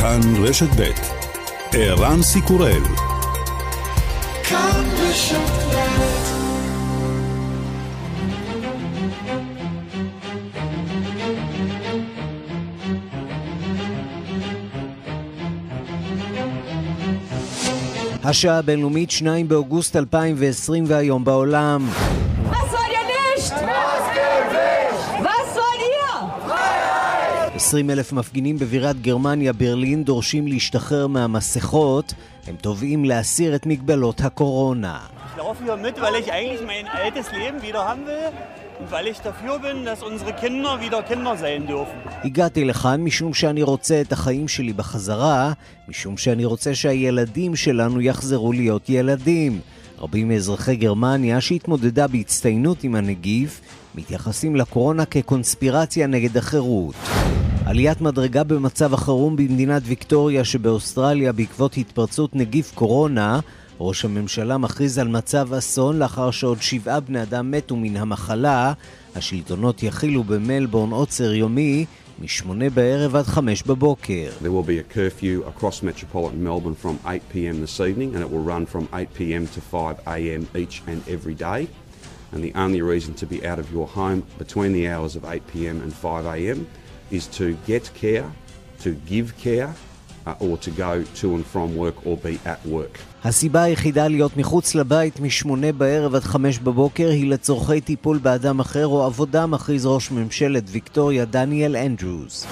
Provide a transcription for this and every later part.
כאן רשת ב' ערן סיקורל. כאן רשת השעה הבינלאומית 2 באוגוסט 2020 והיום בעולם 20 אלף מפגינים בבירת גרמניה, ברלין, דורשים להשתחרר מהמסכות. הם תובעים להסיר את מגבלות הקורונה. הגעתי לכאן משום שאני רוצה את החיים שלי בחזרה, משום שאני רוצה שהילדים שלנו יחזרו להיות ילדים. רבים מאזרחי גרמניה שהתמודדה בהצטיינות עם הנגיף מתייחסים לקורונה כקונספירציה נגד החירות. עליית מדרגה במצב החירום במדינת ויקטוריה שבאוסטרליה בעקבות התפרצות נגיף קורונה ראש הממשלה מכריז על מצב אסון לאחר שעוד שבעה בני אדם מתו מן המחלה. השלטונות יכילו במלבורן עוצר יומי משמונה בערב עד חמש בבוקר. There will be a curfew across metropolitan Melbourne from 8 p.m. this evening and it will run from 8 p.m. to 5 a.m. each and every day. And the only reason to be out of your home between the hours of 8 p.m. and 5 a.m. is to get care, to give care, uh, or to go to and from work or be at work. הסיבה היחידה להיות מחוץ לבית משמונה בערב עד חמש בבוקר היא לצורכי טיפול באדם אחר או עבודה, מכריז ראש ממשלת ויקטוריה דניאל אנדרוס.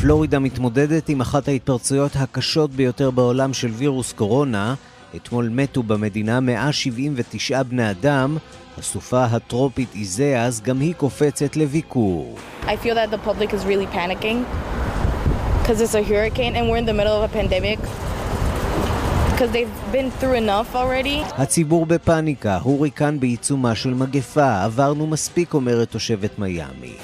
פלורידה מתמודדת עם אחת ההתפרצויות הקשות ביותר בעולם של וירוס קורונה. אתמול מתו במדינה 179 בני אדם, הסופה הטרופית איזיאס גם היא קופצת לביקור. I feel that the public is really panicking because it's a hurricane and we're in the middle of a pandemic. because they've been through enough already. הציבור בפאניקה, הוריקן בעיצומה של מגפה, עברנו מספיק, אומרת תושבת מיאמי.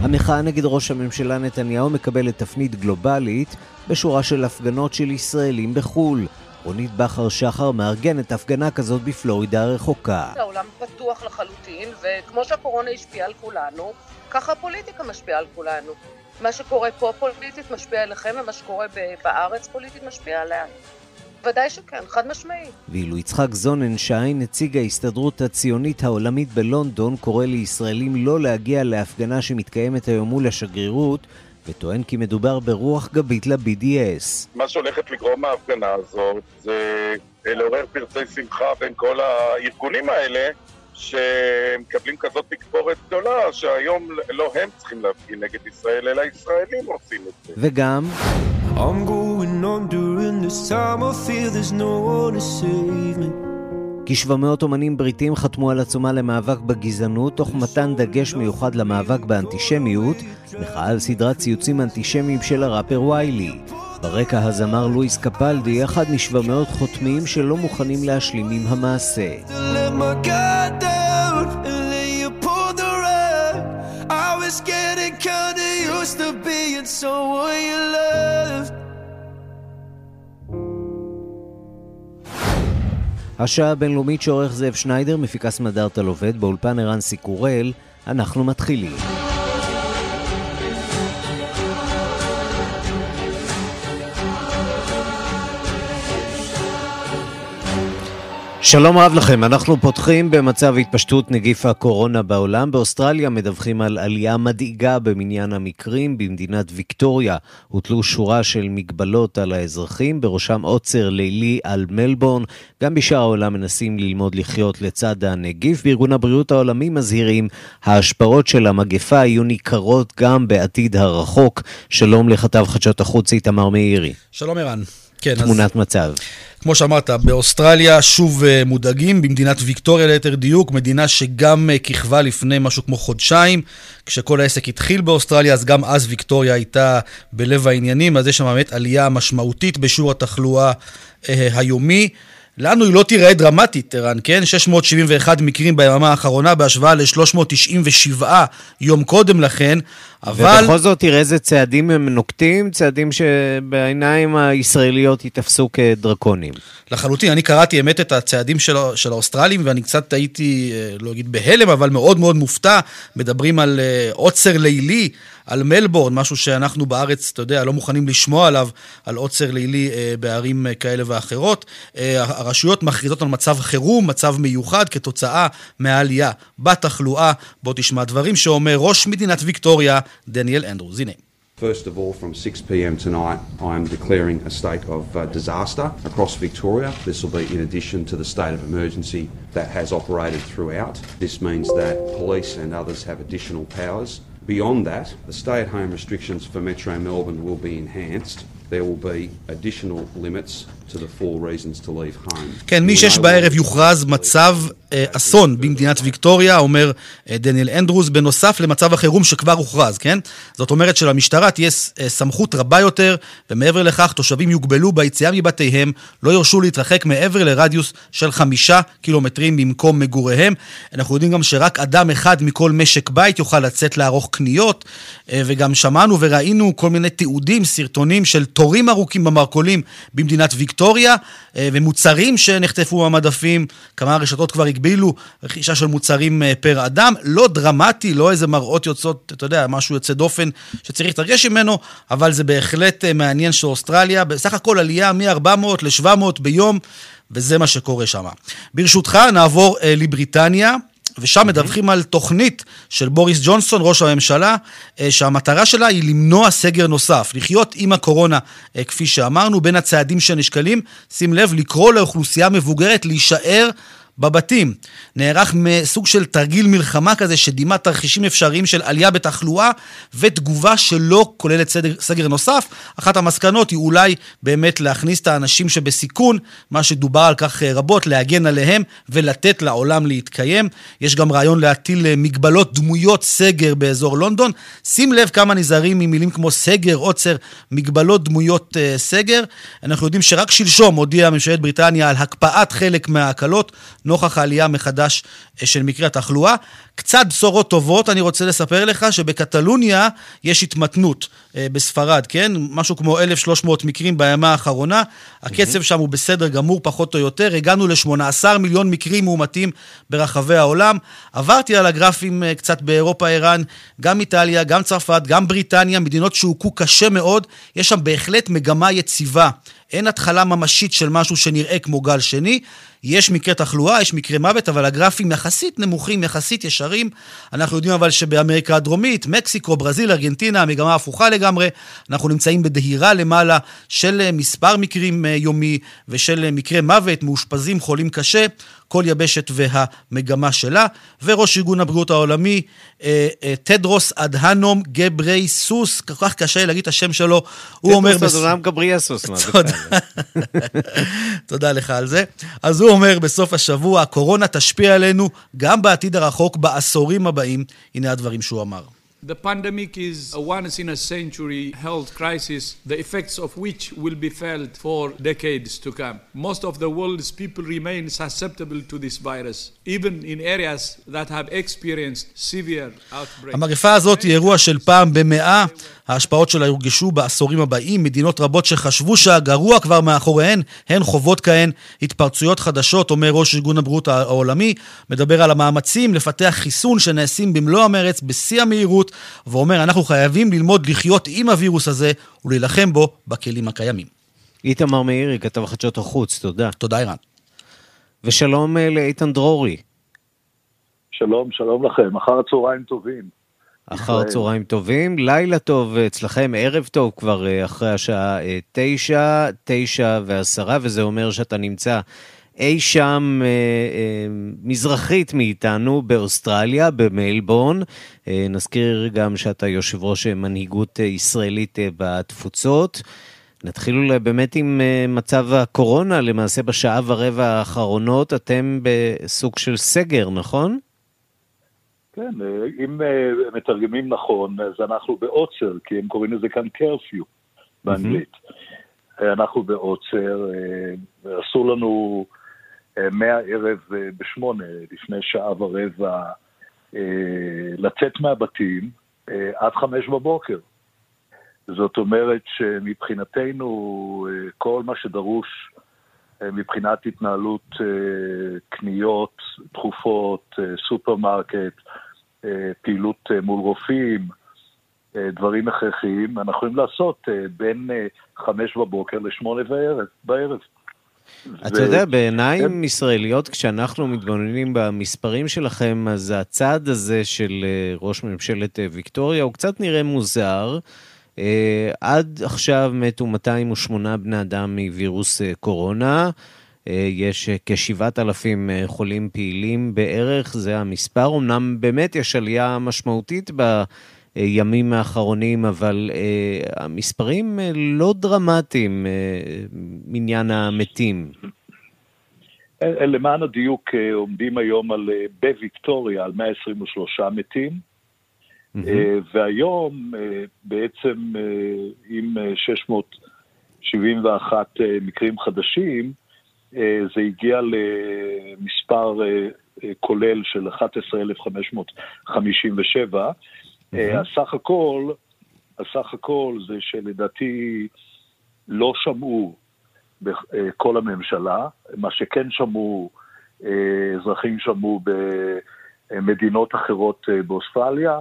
המחאה נגד ראש הממשלה נתניהו מקבלת תפנית גלובלית בשורה של הפגנות של ישראלים בחו"ל. רונית בכר שחר מארגנת הפגנה כזאת בפלורידה הרחוקה. העולם פתוח לחלוטין, וכמו שהקורונה השפיעה על כולנו, ככה הפוליטיקה משפיעה על כולנו. מה שקורה פה פוליטית משפיע עליכם, ומה שקורה בארץ פוליטית משפיע עליה. ודאי שכן, חד משמעי. ואילו יצחק זוננשיין, נציג ההסתדרות הציונית העולמית בלונדון, קורא לישראלים לא להגיע להפגנה שמתקיימת היום מול השגרירות, וטוען כי מדובר ברוח גבית ל-BDS. מה שהולכת לגרום ההפגנה הזאת זה לעורר פרצי שמחה בין כל הארגונים האלה שמקבלים כזאת תקבורת גדולה, שהיום לא הם צריכים להפגין נגד ישראל, אלא ישראלים עושים את זה. וגם... I'm going on during this time I feel there's no one to save me כ-700 אומנים בריטים חתמו על עצומה למאבק בגזענות, תוך מתן דגש מיוחד למאבק באנטישמיות, מחאה על סדרת ציוצים אנטישמיים של הראפר ויילי. ברקע הזמר לואיס קפלדי, אחד מ-700 חותמים שלא מוכנים להשלים עם המעשה. השעה הבינלאומית שעורך זאב שניידר, מפיקס מדארטל עובד, באולפן ערן סיקורל, אנחנו מתחילים. שלום רב לכם, אנחנו פותחים במצב התפשטות נגיף הקורונה בעולם. באוסטרליה מדווחים על עלייה מדאיגה במניין המקרים. במדינת ויקטוריה הוטלו שורה של מגבלות על האזרחים, בראשם עוצר לילי על מלבורן. גם בשאר העולם מנסים ללמוד לחיות לצד הנגיף. בארגון הבריאות העולמי מזהירים, ההשפעות של המגפה יהיו ניכרות גם בעתיד הרחוק. שלום לכתב חדשות החוץ איתמר מאירי. שלום ערן. כן, תמונת אז... מצב. כמו שאמרת, באוסטרליה שוב uh, מודאגים, במדינת ויקטוריה ליתר דיוק, מדינה שגם uh, כיכבה לפני משהו כמו חודשיים, כשכל העסק התחיל באוסטרליה, אז גם אז ויקטוריה הייתה בלב העניינים, אז יש שם באמת עלייה משמעותית בשיעור התחלואה uh, היומי. לנו היא לא תיראה דרמטית, ערן, כן? 671 מקרים ביממה האחרונה בהשוואה ל-397 יום קודם לכן, אבל... ובכל זאת, תראה איזה צעדים הם נוקטים, צעדים שבעיניים הישראליות ייתפסו כדרקונים. לחלוטין, אני קראתי אמת את הצעדים של, של האוסטרלים, ואני קצת הייתי, אה, לא אגיד בהלם, אבל מאוד מאוד מופתע. מדברים על אה, עוצר לילי, על מלבורן, משהו שאנחנו בארץ, אתה יודע, לא מוכנים לשמוע עליו, על עוצר לילי אה, בערים אה, כאלה ואחרות. אה, הרשויות מכריזות על מצב חירום, מצב מיוחד, כתוצאה מהעלייה בתחלואה. בוא תשמע דברים שאומר ראש מדינת ויקטוריה, דניאל אנדרוס. הנה. First of all, from 6 pm tonight, I am declaring a state of uh, disaster across Victoria. This will be in addition to the state of emergency that has operated throughout. This means that police and others have additional powers. Beyond that, the stay at home restrictions for Metro Melbourne will be enhanced. There will be additional limits כן, מ-6 בערב יוכרז מצב אה, אסון במדינת ויקטוריה, אומר אה, דניאל אנדרוס, בנוסף למצב החירום שכבר הוכרז, כן? זאת אומרת שלמשטרה תהיה אה, סמכות רבה יותר, ומעבר לכך תושבים יוגבלו ביציאה מבתיהם, לא יורשו להתרחק מעבר לרדיוס של חמישה קילומטרים ממקום מגוריהם. אנחנו יודעים גם שרק אדם אחד מכל משק בית יוכל לצאת לערוך קניות, וגם שמענו וראינו כל מיני תיעודים, סרטונים של תורים ארוכים במרכולים במדינת ויקטוריה. ויקטוריה, אה, ומוצרים שנחטפו מהמדפים, כמה רשתות כבר הגבילו רכישה של מוצרים אה, פר אדם, לא דרמטי, לא איזה מראות יוצאות, אתה יודע, משהו יוצא דופן שצריך להתרגש ממנו, אבל זה בהחלט אה, מעניין שאוסטרליה, בסך הכל עלייה מ-400 ל-700 ביום, וזה מה שקורה שם. ברשותך, נעבור לבריטניה. ושם מדווחים על תוכנית של בוריס ג'ונסון, ראש הממשלה, אה, שהמטרה שלה היא למנוע סגר נוסף, לחיות עם הקורונה, אה, כפי שאמרנו, בין הצעדים שנשקלים, שים לב, לקרוא לאוכלוסייה מבוגרת להישאר בבתים. נערך מסוג של תרגיל מלחמה כזה שדימה תרחישים אפשריים של עלייה בתחלואה ותגובה שלא כוללת סגר, סגר נוסף. אחת המסקנות היא אולי באמת להכניס את האנשים שבסיכון, מה שדובר על כך אה, רבות, להגן עליהם ולתת לעולם להתקיים. יש גם רעיון להטיל אה, מגבלות דמויות סגר באזור לונדון. שים לב כמה נזהרים ממילים כמו סגר, עוצר, מגבלות דמויות uh, סגר. אנחנו יודעים שרק שלשום הודיעה ממשלת בריטניה על הקפאת חלק מההקלות. נוכח העלייה מחדש אה, של מקרי התחלואה. קצת בשורות טובות, אני רוצה לספר לך שבקטלוניה יש התמתנות אה, בספרד, כן? משהו כמו 1,300 מקרים בימה האחרונה. הקצב שם הוא בסדר גמור, פחות או יותר. הגענו ל-18 מיליון מקרים מאומתים ברחבי העולם. עברתי על הגרפים אה, קצת באירופה, ערן, גם איטליה, גם צרפת, גם בריטניה, מדינות שהוכו קשה מאוד. יש שם בהחלט מגמה יציבה. אין התחלה ממשית של משהו שנראה כמו גל שני. יש מקרי תחלואה, יש מקרי מוות, אבל הגרפים יחסית נמוכים, יחסית ישרים. אנחנו יודעים אבל שבאמריקה הדרומית, מקסיקו, ברזיל, ארגנטינה, המגמה הפוכה לגמרי. אנחנו נמצאים בדהירה למעלה של אה, מספר מקרים אה, יומי ושל אה, מקרי מוות, מאושפזים, חולים קשה. כל יבשת והמגמה שלה, וראש ארגון הבריאות העולמי, טדרוס אדהנום גברי סוס, כל כך קשה להגיד את השם שלו, הוא אומר... טדרוס אדהנום גברי סוס, מה זה תודה לך על זה. אז הוא אומר בסוף השבוע, הקורונה תשפיע עלינו גם בעתיד הרחוק, בעשורים הבאים. הנה הדברים שהוא אמר. The pandemic is a once in a century health crisis, the effects of which will be felt for decades to come. Most of the world's people remain susceptible to this virus, even in areas that have experienced severe outbreaks. המגפה הזאת היא אירוע של פעם במאה. ההשפעות שלה יורגשו בעשורים הבאים. מדינות רבות שחשבו שהגרוע כבר מאחוריהן, הן חוות כהן התפרצויות חדשות, אומר ראש ארגון הבריאות העולמי, מדבר על המאמצים לפתח חיסון שנעשים במלוא המרץ, בשיא המהירות, ואומר, אנחנו חייבים ללמוד לחיות עם הווירוס הזה ולהילחם בו בכלים הקיימים. איתמר מאירי, כתב חדשות החוץ, תודה. תודה, אירן. ושלום אה, לאיתן דרורי. שלום, שלום לכם, אחר הצהריים טובים. אחר צהריים טובים, לילה טוב אצלכם, ערב טוב כבר אה, אחרי השעה אה, תשע, תשע ועשרה, וזה אומר שאתה נמצא אי שם אה, אה, מזרחית מאיתנו, באוסטרליה, במלבורן. אה, נזכיר גם שאתה יושב ראש מנהיגות ישראלית אה, בתפוצות. נתחיל אולי באמת עם אה, מצב הקורונה, למעשה בשעה ורבע האחרונות אתם בסוג של סגר, נכון? כן, אם אה, מתרגמים נכון, אז אנחנו בעוצר, כי הם קוראים לזה כאן קרפיו באנגלית. Mm-hmm. אנחנו בעוצר, אה, אסור לנו מהערב בשמונה, לפני שעה ורבע, לצאת מהבתים עד חמש בבוקר. זאת אומרת שמבחינתנו כל מה שדרוש מבחינת התנהלות קניות תכופות, סופרמרקט, פעילות אה, מול רופאים, דברים הכרחיים, אנחנו יכולים לעשות בין חמש בבוקר לשמונה בערב. אתה יודע, בעיניים כן. ישראליות, כשאנחנו מתבוננים במספרים שלכם, אז הצעד הזה של ראש ממשלת ויקטוריה הוא קצת נראה מוזר. עד עכשיו מתו 208 בני אדם מווירוס קורונה. אה, יש כשבעת אלפים אה, חולים פעילים בערך, זה המספר. אמנם באמת יש עלייה משמעותית בימים האחרונים, אבל המספרים לא דרמטיים מניין המתים. למען הדיוק עומדים היום על, בוויקטוריה על 123 מתים, mm-hmm. והיום בעצם עם 671 מקרים חדשים, אה, זה הגיע למספר אה, אה, כולל של 11,557. הסך הכל, הסך הכל זה שלדעתי לא שמעו בכל הממשלה, מה שכן שמעו, אזרחים שמעו במדינות אחרות באוסטרליה.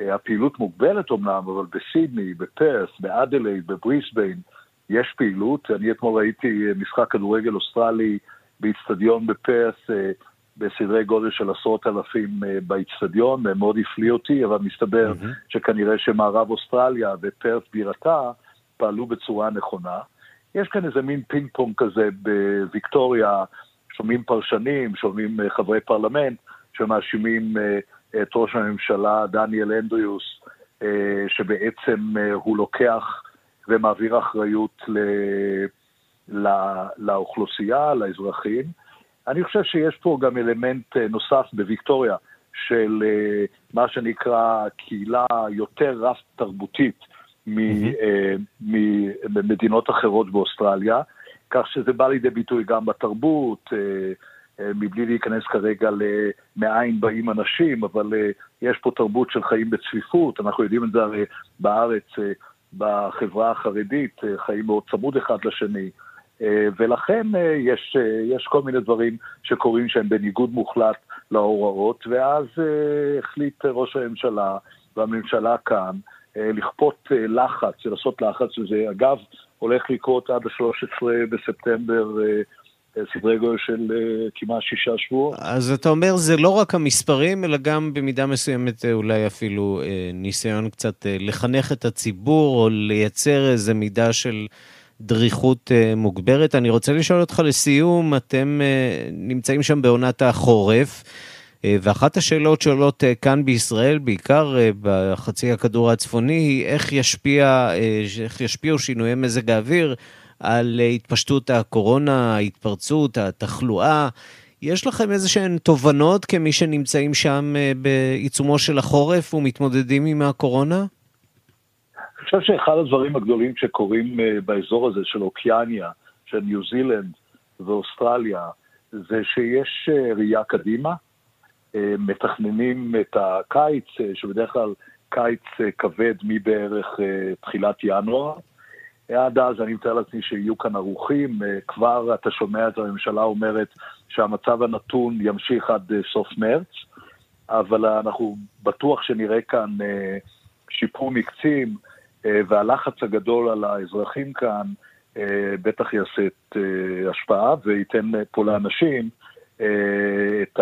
הפעילות מוגבלת אמנם, אבל בסידני, בפרס, באדלייד, בבריסביין, יש פעילות. אני אתמול ראיתי משחק כדורגל אוסטרלי באיצטדיון בפרס, אה, בסדרי גודל של עשרות אלפים אה, באיצטדיון, מאוד הפליא אותי, אבל מסתבר mm-hmm. שכנראה שמערב אוסטרליה ופרס בירתה פעלו בצורה נכונה. יש כאן איזה מין פינג פונג כזה בוויקטוריה, שומעים פרשנים, שומעים אה, חברי פרלמנט, שמאשימים את ראש הממשלה דניאל אנדריוס, שבעצם הוא לוקח ומעביר אחריות ל, ל, לאוכלוסייה, לאזרחים. אני חושב שיש פה גם אלמנט אה, נוסף בוויקטוריה של אה, מה שנקרא קהילה יותר רב-תרבותית ממדינות אחרות באוסטרליה, כך שזה בא לידי ביטוי גם בתרבות, אה, מבלי להיכנס כרגע למאין באים אנשים, אבל יש פה תרבות של חיים בצפיפות, אנחנו יודעים את זה הרי בארץ, בחברה החרדית, אה, חיים מאוד צמוד אחד לשני, אה, ולכן אה, יש, יש כל מיני דברים שקורים שהם בניגוד מוחלט להוראות, ואז החליט ראש הממשלה והממשלה כאן לכפות לחץ, לעשות לחץ, וזה אגב הולך לקרות עד ה-13 בספטמבר סדרי גודל של uh, כמעט שישה שבועות. אז אתה אומר, זה לא רק המספרים, אלא גם במידה מסוימת אה, אולי אפילו uh, ניסיון קצת לחנך את הציבור, או לייצר איזה מידה של דריכות מוגברת. אני רוצה לשאול אותך לסיום, אתם נמצאים שם בעונת החורף. ואחת השאלות שעולות כאן בישראל, בעיקר בחצי הכדור הצפוני, היא איך, ישפיע, איך ישפיעו שינויי מזג האוויר על התפשטות הקורונה, ההתפרצות, התחלואה. יש לכם איזה שהן תובנות כמי שנמצאים שם אה, בעיצומו של החורף ומתמודדים עם הקורונה? אני חושב שאחד הדברים הגדולים שקורים אה, באזור הזה של אוקיאניה, של ניו זילנד ואוסטרליה, זה שיש אה, ראייה קדימה, מתכננים את הקיץ, שבדרך כלל קיץ כבד מבערך תחילת ינואר, עד אז אני מתאר לעצמי שיהיו כאן ערוכים. אה, כבר אתה שומע את הממשלה אומרת שהמצב הנתון ימשיך עד אה, סוף מרץ, אבל אנחנו בטוח שנראה כאן אה, שיפור מקצים, והלחץ הגדול על האזרחים כאן בטח יעשה את השפעה וייתן פה לאנשים את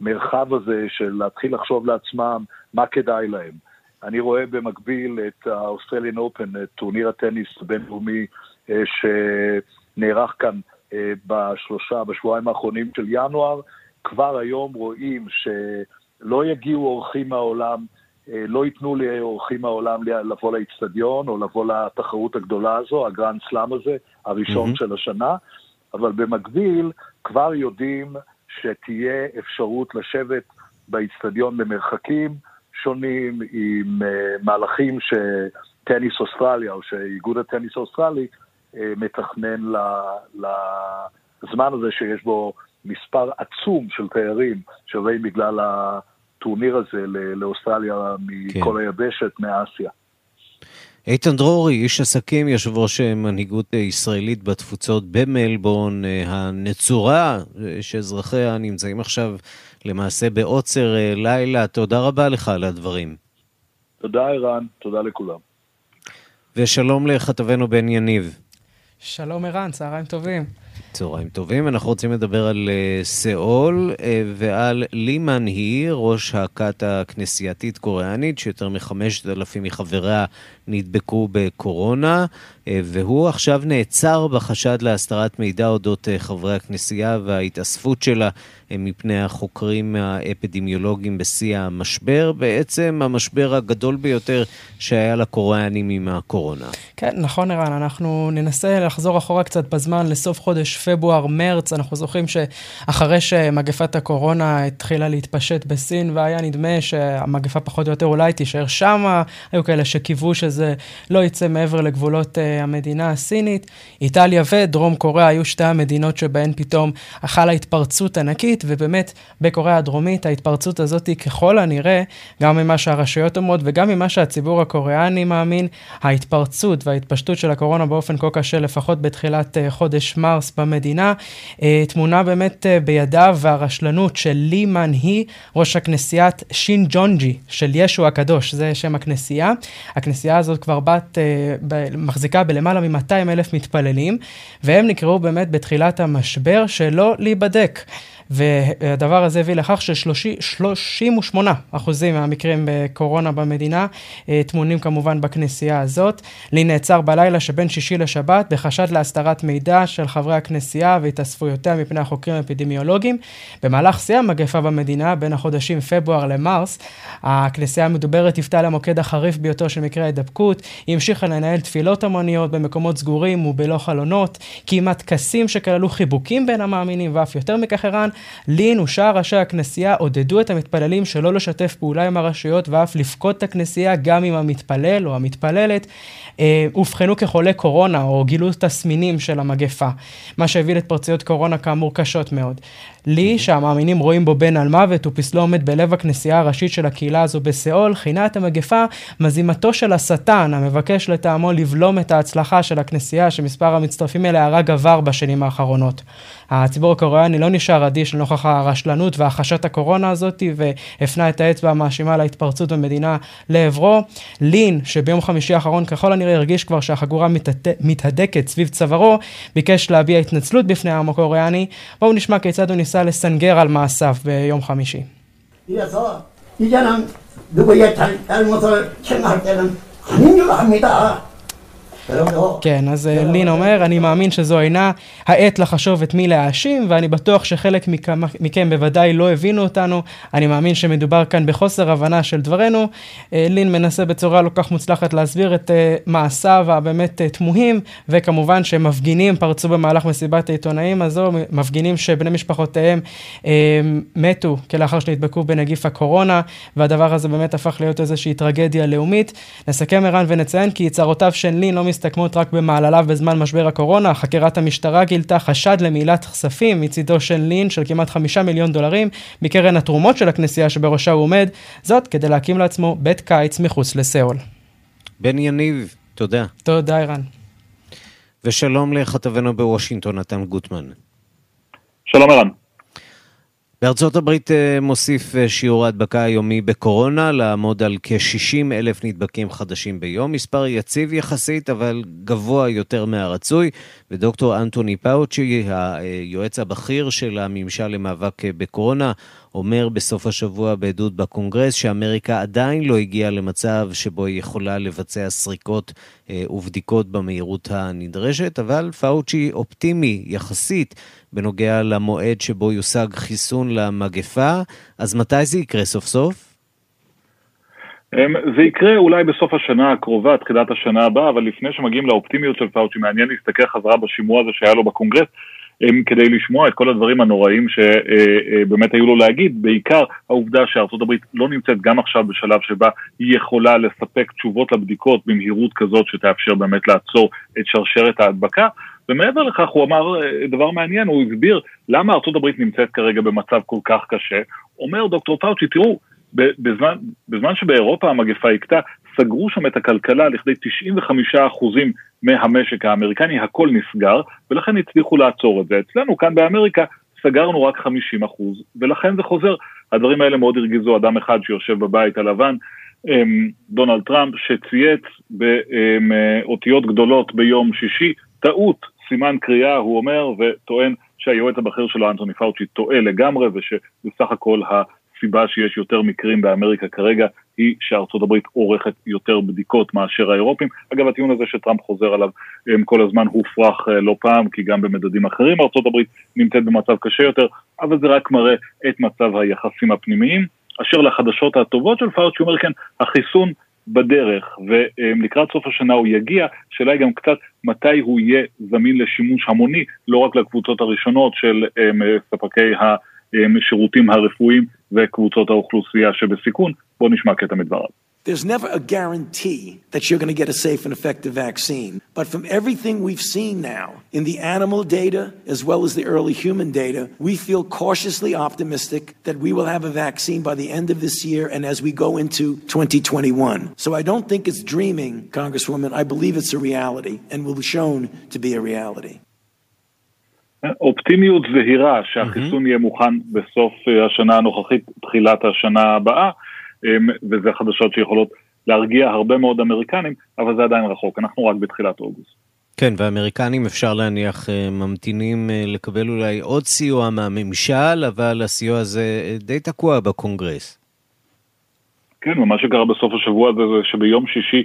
המרחב הזה של להתחיל לחשוב לעצמם מה כדאי להם. אני רואה במקביל את האוסטרליאן אופן, את טורניר הטניס הבינלאומי אה, שנערך כאן אה, בשלושה, בשבועיים האחרונים של ינואר. כבר היום רואים שלא יגיעו אורחים מהעולם, אה, לא ייתנו לאורחים מהעולם לבוא לאיצטדיון או לבוא לתחרות הגדולה הזו, הגרנד סלאם הזה, הראשון mm-hmm. של השנה, אבל במקביל כבר יודעים שתהיה אפשרות לשבת באיצטדיון במרחקים, שונים, עם אה, מהלכים שטניס אוסטרליה, או שאיגוד הטניס האוסטרלי אה, מתכנן לזמן הזה שיש בו מספר עצום של תיירים שבאים בגלל הטורניר הזה לאוסטרליה מכל כן. היבשת, מאסיה. איתן דרורי, איש עסקים, יושב ראש מנהיגות ישראלית בתפוצות במלבורן, הנצורה שאזרחיה נמצאים עכשיו למעשה בעוצר לילה. תודה רבה לך על הדברים. תודה ערן, תודה לכולם. ושלום לכתבנו בן יניב. שלום ערן, צהריים טובים. צהריים טובים, אנחנו רוצים לדבר על uh, סאול uh, ועל לימן היא, ראש הכת הכנסייתית קוריאנית, שיותר מחמשת אלפים מחבריה נדבקו בקורונה, uh, והוא עכשיו נעצר בחשד להסתרת מידע אודות uh, חברי הכנסייה וההתאספות שלה uh, מפני החוקרים האפידמיולוגיים בשיא המשבר, בעצם המשבר הגדול ביותר שהיה לקוריאנים עם הקורונה. כן, נכון ערן, אנחנו ננסה לחזור אחורה קצת בזמן לסוף חודש פברואר-מרץ, אנחנו זוכרים שאחרי שמגפת הקורונה התחילה להתפשט בסין, והיה נדמה שהמגפה פחות או יותר אולי תישאר שמה, היו כאלה שקיוו שזה לא יצא מעבר לגבולות uh, המדינה הסינית. איטליה ודרום קוריאה היו שתי המדינות שבהן פתאום חלה התפרצות ענקית, ובאמת בקוריאה הדרומית ההתפרצות הזאת היא ככל הנראה, גם ממה שהרשויות אומרות וגם ממה שהציבור הקוריאני מאמין, ההתפרצות וההתפשטות של הקורונה באופן כה קשה, לפחות בתחילת uh, חודש מרס במדינה. אה, תמונה באמת אה, בידיו והרשלנות של לי מן היא, ראש הכנסיית שין ג'ונג'י של ישו הקדוש, זה שם הכנסייה. הכנסייה הזאת כבר בת, אה, מחזיקה בלמעלה מ-200 אלף מתפללים, והם נקראו באמת בתחילת המשבר שלא להיבדק. והדבר הזה הביא לכך ש-38 אחוזים מהמקרים בקורונה במדינה אה, טמונים כמובן בכנסייה הזאת. לי נעצר בלילה שבין שישי לשבת בחשד להסתרת מידע של חברי הכנסייה והתאספויותיה מפני החוקרים האפידמיולוגיים. במהלך שיא המגפה במדינה, בין החודשים פברואר למרס, הכנסייה המדוברת היוותה למוקד החריף ביותר של מקרי ההידבקות. היא המשיכה לנהל תפילות המוניות במקומות סגורים ובלא חלונות, קיימה טקסים שכללו חיבוקים בין המאמינים ואף יותר מכך ערן, לין ושאר ראשי הכנסייה עודדו את המתפללים שלא לשתף פעולה עם הרשויות ואף לפקוד את הכנסייה גם אם המתפלל או המתפללת אה, כחולי קורונה או גילו תסמינים של המגפה, מה שהביא להתפרצויות קורונה כאמור קשות מאוד. לי, שהמאמינים רואים בו בן על מוות, ופסלו עומד בלב הכנסייה הראשית של הקהילה הזו בסיאול, כינה את המגפה מזימתו של השטן, המבקש לטעמו לבלום את ההצלחה של הכנסייה, שמספר המצטרפים אליה רק גבר בשנים האחרונות. הציבור הקוריאני לא נשאר אדיש לנוכח הרשלנות והחשת הקורונה הזאת, והפנה את האצבע המאשימה להתפרצות במדינה לעברו. לין, שביום חמישי האחרון ככל הנראה הרגיש כבר שהחגורה מתהדקת סביב צווארו, ביקש להביע התנצלות בפני העם הקוריאני. בואו נשמע כיצד הוא ניסה לסנגר על מעשיו ביום חמישי. 누구의 잘못을 생각할 때는 아닌 줄 압니다. כן, אז אה, לין אומר, אני מאמין שזו אינה העת לחשוב את מי להאשים, ואני בטוח שחלק מכם בוודאי לא הבינו אותנו. אני מאמין שמדובר כאן בחוסר הבנה של דברנו. אה, לין מנסה בצורה לא כך מוצלחת להסביר את אה, מעשיו הבאמת תמוהים, וכמובן שמפגינים פרצו במהלך מסיבת העיתונאים הזו, מפגינים שבני משפחותיהם מתו כלאחר שנדבקו בנגיף הקורונה, והדבר הזה באמת הפך להיות איזושהי טרגדיה לאומית. נסכם ערן ונציין כי צרותיו של לין לא מסתכמות רק במעלליו בזמן משבר הקורונה. חקירת המשטרה גילתה חשד למעילת כספים מצידו של לין של כמעט חמישה מיליון דולרים מקרן התרומות של הכנסייה שבראשה הוא עומד, זאת כדי להקים לעצמו בית קיץ מחוץ לסאול. בן יניב, תודה. תודה, ערן. ושלום לכתבנו בוושינגטון, נתן גוטמן. שלום ערן. בארצות הברית אה, מוסיף אה, שיעור ההדבקה היומי בקורונה לעמוד על כ-60 אלף נדבקים חדשים ביום, מספר יציב יחסית אבל גבוה יותר מהרצוי, ודוקטור אנטוני פאוצ'י, היועץ הבכיר של הממשל למאבק אה, בקורונה, אומר בסוף השבוע בעדות בקונגרס שאמריקה עדיין לא הגיעה למצב שבו היא יכולה לבצע סריקות אה, ובדיקות במהירות הנדרשת, אבל פאוצ'י אופטימי יחסית בנוגע למועד שבו יושג חיסון למגפה, אז מתי זה יקרה סוף סוף? אמ, זה יקרה אולי בסוף השנה הקרובה, תחילת השנה הבאה, אבל לפני שמגיעים לאופטימיות של פאוצ'י, מעניין להסתכל חזרה בשימוע הזה שהיה לו בקונגרס. כדי לשמוע את כל הדברים הנוראים שבאמת היו לו להגיד, בעיקר העובדה שארצות הברית לא נמצאת גם עכשיו בשלב שבה היא יכולה לספק תשובות לבדיקות במהירות כזאת שתאפשר באמת לעצור את שרשרת ההדבקה. ומעבר לכך הוא אמר אה, דבר מעניין, הוא הסביר למה הברית נמצאת כרגע במצב כל כך קשה. אומר דוקטור פאוצ'י, תראו, בזמן, בזמן שבאירופה המגפה הכתה, סגרו שם את הכלכלה לכדי 95% מהמשק האמריקני, הכל נסגר, ולכן הצליחו לעצור את זה. אצלנו כאן באמריקה סגרנו רק 50%, ולכן זה חוזר. הדברים האלה מאוד הרגיזו אדם אחד שיושב בבית הלבן, דונלד טראמפ, שצייץ באותיות גדולות ביום שישי, טעות, סימן קריאה, הוא אומר, וטוען שהיועץ הבכיר שלו, אנטוני פאוצ'י, טועה לגמרי, ושבסך הכל הסיבה שיש יותר מקרים באמריקה כרגע היא שארצות הברית עורכת יותר בדיקות מאשר האירופים. אגב, הטיעון הזה שטראמפ חוזר עליו כל הזמן הופרך לא פעם, כי גם במדדים אחרים ארצות הברית נמצאת במצב קשה יותר, אבל זה רק מראה את מצב היחסים הפנימיים. אשר לחדשות הטובות של פאוצ'י, הוא אומר כן, החיסון בדרך, ולקראת סוף השנה הוא יגיע, השאלה היא גם קצת מתי הוא יהיה זמין לשימוש המוני, לא רק לקבוצות הראשונות של ספקי השירותים הרפואיים וקבוצות האוכלוסייה שבסיכון. בואו נשמע קטע מדבריו. There's never a guarantee that you're going to get a safe and effective vaccine. But from everything we've seen now, in the animal data as well as the early human data, we feel cautiously optimistic that we will have a vaccine by the end of this year and as we go into 2021. So I don't think it's dreaming, Congresswoman. I believe it's a reality and will be shown to be a reality. אופטימיות זהירה שהחיסון יהיה מוכן בסוף השנה הנוכחית, תחילת השנה הבאה. וזה חדשות שיכולות להרגיע הרבה מאוד אמריקנים, אבל זה עדיין רחוק, אנחנו רק בתחילת אוגוסט. כן, והאמריקנים אפשר להניח ממתינים לקבל אולי עוד סיוע מהממשל, אבל הסיוע הזה די תקוע בקונגרס. כן, ומה שקרה בסוף השבוע הזה זה שביום שישי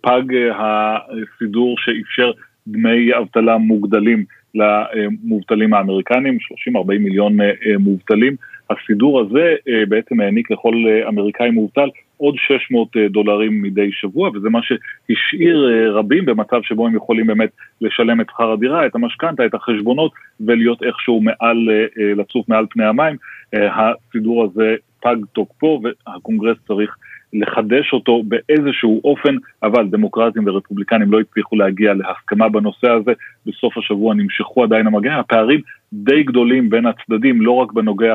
פג הסידור שאפשר דמי אבטלה מוגדלים למובטלים האמריקנים, 30-40 מיליון מובטלים. הסידור הזה בעצם העניק לכל אמריקאי מובטל עוד 600 דולרים מדי שבוע, וזה מה שהשאיר רבים במצב שבו הם יכולים באמת לשלם את שכר הדירה, את המשכנתה, את החשבונות, ולהיות איכשהו מעל, לצוף מעל פני המים. הסידור הזה פג תוקפו, והקונגרס צריך לחדש אותו באיזשהו אופן, אבל דמוקרטים ורפובליקנים לא הצליחו להגיע להסכמה בנושא הזה, בסוף השבוע נמשכו עדיין המגעים, הפערים די גדולים בין הצדדים, לא רק בנוגע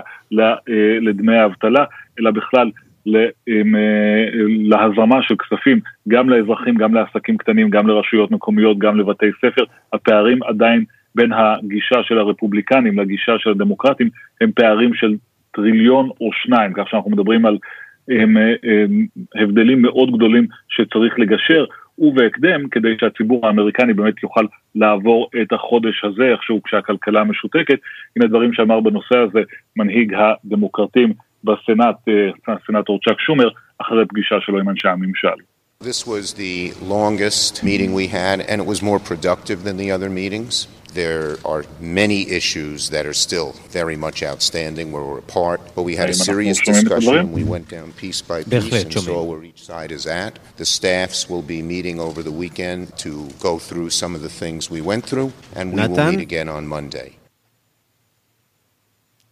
לדמי האבטלה, אלא בכלל להזרמה של כספים גם לאזרחים, גם לעסקים קטנים, גם לרשויות מקומיות, גם לבתי ספר, הפערים עדיין בין הגישה של הרפובליקנים לגישה של הדמוקרטים הם פערים של טריליון או שניים, כך שאנחנו מדברים על הם, הם הבדלים מאוד גדולים שצריך לגשר, ובהקדם, כדי שהציבור האמריקני באמת יוכל לעבור את החודש הזה, איכשהו כשהכלכלה משותקת. הנה דברים שאמר בנושא הזה מנהיג הדמוקרטים בסנאט, הסנאטור צ'אק שומר, אחרי פגישה שלו עם אנשי הממשל. This was the longest meeting we had, and it was more productive than the other meetings. There are many issues that are still very much outstanding where we're apart, but we had a serious discussion. We went down piece by piece and saw where each side is at. The staffs will be meeting over the weekend to go through some of the things we went through, and we will meet again on Monday.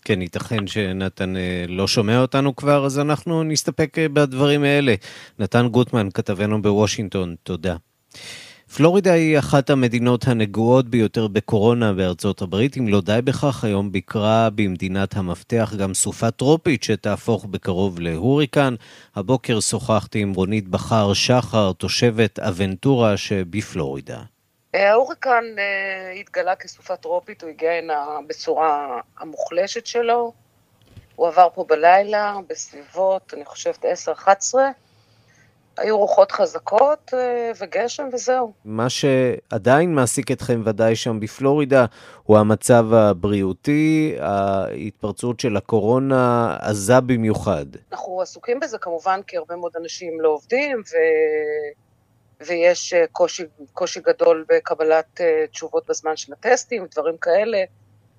כן, ייתכן שנתן לא שומע אותנו כבר, אז אנחנו נסתפק בדברים האלה. נתן גוטמן, כתבנו בוושינגטון, תודה. פלורידה היא אחת המדינות הנגועות ביותר בקורונה בארצות הברית. אם לא די בכך, היום ביקרה במדינת המפתח גם סופה טרופית שתהפוך בקרוב להוריקן. הבוקר שוחחתי עם רונית בכר שחר, תושבת אבנטורה שבפלורידה. ההוריקן התגלה כסופה טרופית, הוא הגיע הנה בצורה המוחלשת שלו. הוא עבר פה בלילה, בסביבות, אני חושבת, 10-11. היו רוחות חזקות וגשם וזהו. מה שעדיין מעסיק אתכם ודאי שם בפלורידה הוא המצב הבריאותי, ההתפרצות של הקורונה עזה במיוחד. אנחנו עסוקים בזה כמובן כי הרבה מאוד אנשים לא עובדים ו... ויש קושי, קושי גדול בקבלת תשובות בזמן של הטסטים, דברים כאלה.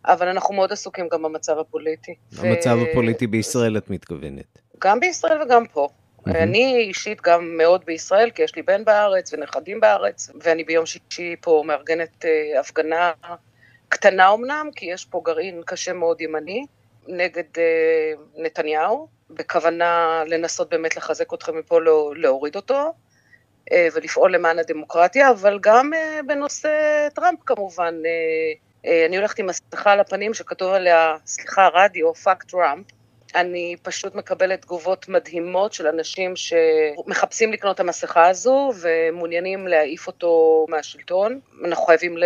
אבל אנחנו מאוד עסוקים גם במצב הפוליטי. המצב ו... הפוליטי בישראל את מתכוונת. גם בישראל וגם פה. Mm-hmm. אני אישית גם מאוד בישראל, כי יש לי בן בארץ ונכדים בארץ, ואני ביום שישי פה מארגנת uh, הפגנה קטנה אמנם, כי יש פה גרעין קשה מאוד ימני, נגד אה, נתניהו, בכוונה לנסות באמת לחזק אתכם מפה, לא, להוריד אותו, אה, ולפעול למען הדמוקרטיה, אבל גם אה, בנושא טראמפ כמובן. אה, אני הולכת עם מסכה על הפנים שכתוב עליה, סליחה, רדיו, fuck Trump. אני פשוט מקבלת תגובות מדהימות של אנשים שמחפשים לקנות את המסכה הזו ומעוניינים להעיף אותו מהשלטון. אנחנו חייבים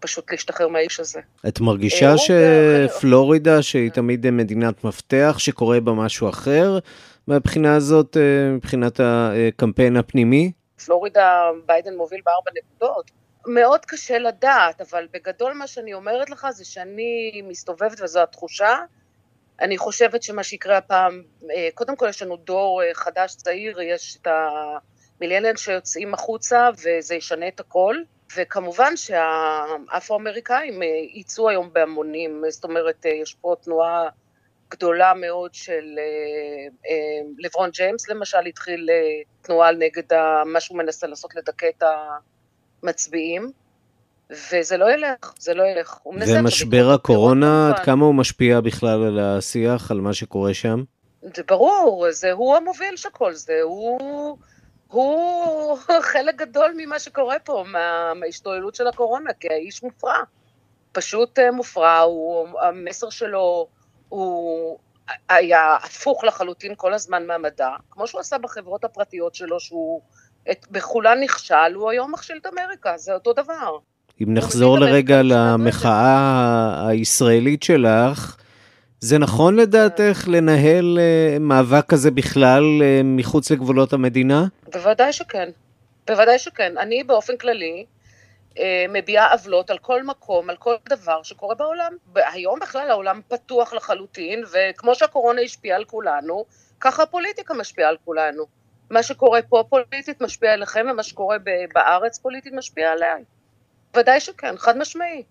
פשוט להשתחרר מהאיש הזה. את מרגישה שפלורידה, שהיא תמיד מדינת מפתח, שקורה בה משהו אחר, מהבחינה הזאת, מבחינת הקמפיין הפנימי? פלורידה, ביידן מוביל בארבע נקודות. מאוד קשה לדעת, אבל בגדול מה שאני אומרת לך זה שאני מסתובבת וזו התחושה. אני חושבת שמה שיקרה הפעם, אה, קודם כל יש לנו דור אה, חדש צעיר, יש את המילניאל שיוצאים החוצה וזה ישנה את הכל. וכמובן שהאפרו-אמריקאים אה, יצאו היום בהמונים, זאת אומרת, יש פה תנועה גדולה מאוד של לברון ג'יימס, למשל, התחיל תנועה נגד מה שהוא מנסה לעשות לדכא את המצביעים. וזה לא ילך, זה לא ילך. ומשבר הקורונה, עד כמה הוא משפיע בכלל על השיח, על מה שקורה שם? זה ברור, זה הוא המוביל של כל זה, הוא, הוא חלק גדול ממה שקורה פה, מה, מההשתוללות של הקורונה, כי האיש מופרע. פשוט אה, מופרע, הוא, המסר שלו הוא היה הפוך לחלוטין כל הזמן מהמדע, כמו שהוא עשה בחברות הפרטיות שלו, שהוא את, בכולן נכשל, הוא היום מכשיל את אמריקה, זה אותו דבר. אם נחזור לרגע למחאה הישראלית שלך, זה נכון לדעתך לנהל uh, מאבק כזה בכלל uh, מחוץ לגבולות המדינה? בוודאי שכן, בוודאי שכן. אני באופן כללי uh, מביעה עוולות על כל מקום, על כל דבר שקורה בעולם. היום בכלל העולם פתוח לחלוטין, וכמו שהקורונה השפיעה על כולנו, ככה הפוליטיקה משפיעה על כולנו. מה שקורה פה פוליטית משפיע עליכם, ומה שקורה בארץ פוליטית משפיע עליי. ודאי שכן, חד משמעי.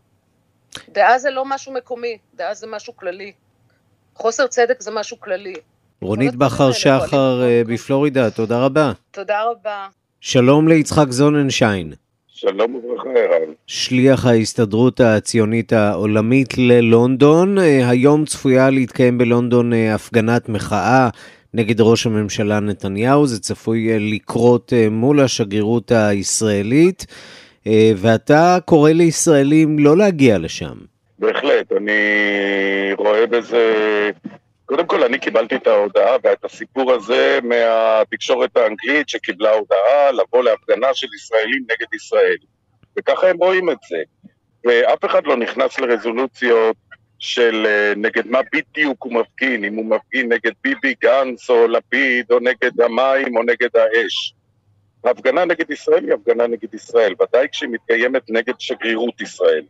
דעה זה לא משהו מקומי, דעה זה משהו כללי. חוסר צדק זה משהו כללי. רונית בכר שחר אה, בפלורידה, תודה רבה. תודה רבה. שלום ליצחק זוננשיין. שלום וברכה, ערן. שליח ההסתדרות הציונית העולמית ללונדון. אה, היום צפויה להתקיים בלונדון אה, הפגנת מחאה נגד ראש הממשלה נתניהו. זה צפוי לקרות מול השגרירות הישראלית. אה, ואתה קורא לישראלים לא להגיע לשם. בהחלט, אני רואה בזה... קודם כל, אני קיבלתי את ההודעה ואת הסיפור הזה מהתקשורת האנגלית שקיבלה הודעה לבוא להפגנה של ישראלים נגד ישראל. וככה הם רואים את זה. ואף אחד לא נכנס לרזולוציות של אה, נגד מה בדיוק הוא מפגין, אם הוא מפגין נגד ביבי גנץ או לפיד או נגד המים או נגד האש. ההפגנה נגד ישראל היא הפגנה נגד ישראל, ודאי כשהיא מתקיימת נגד שגרירות ישראל.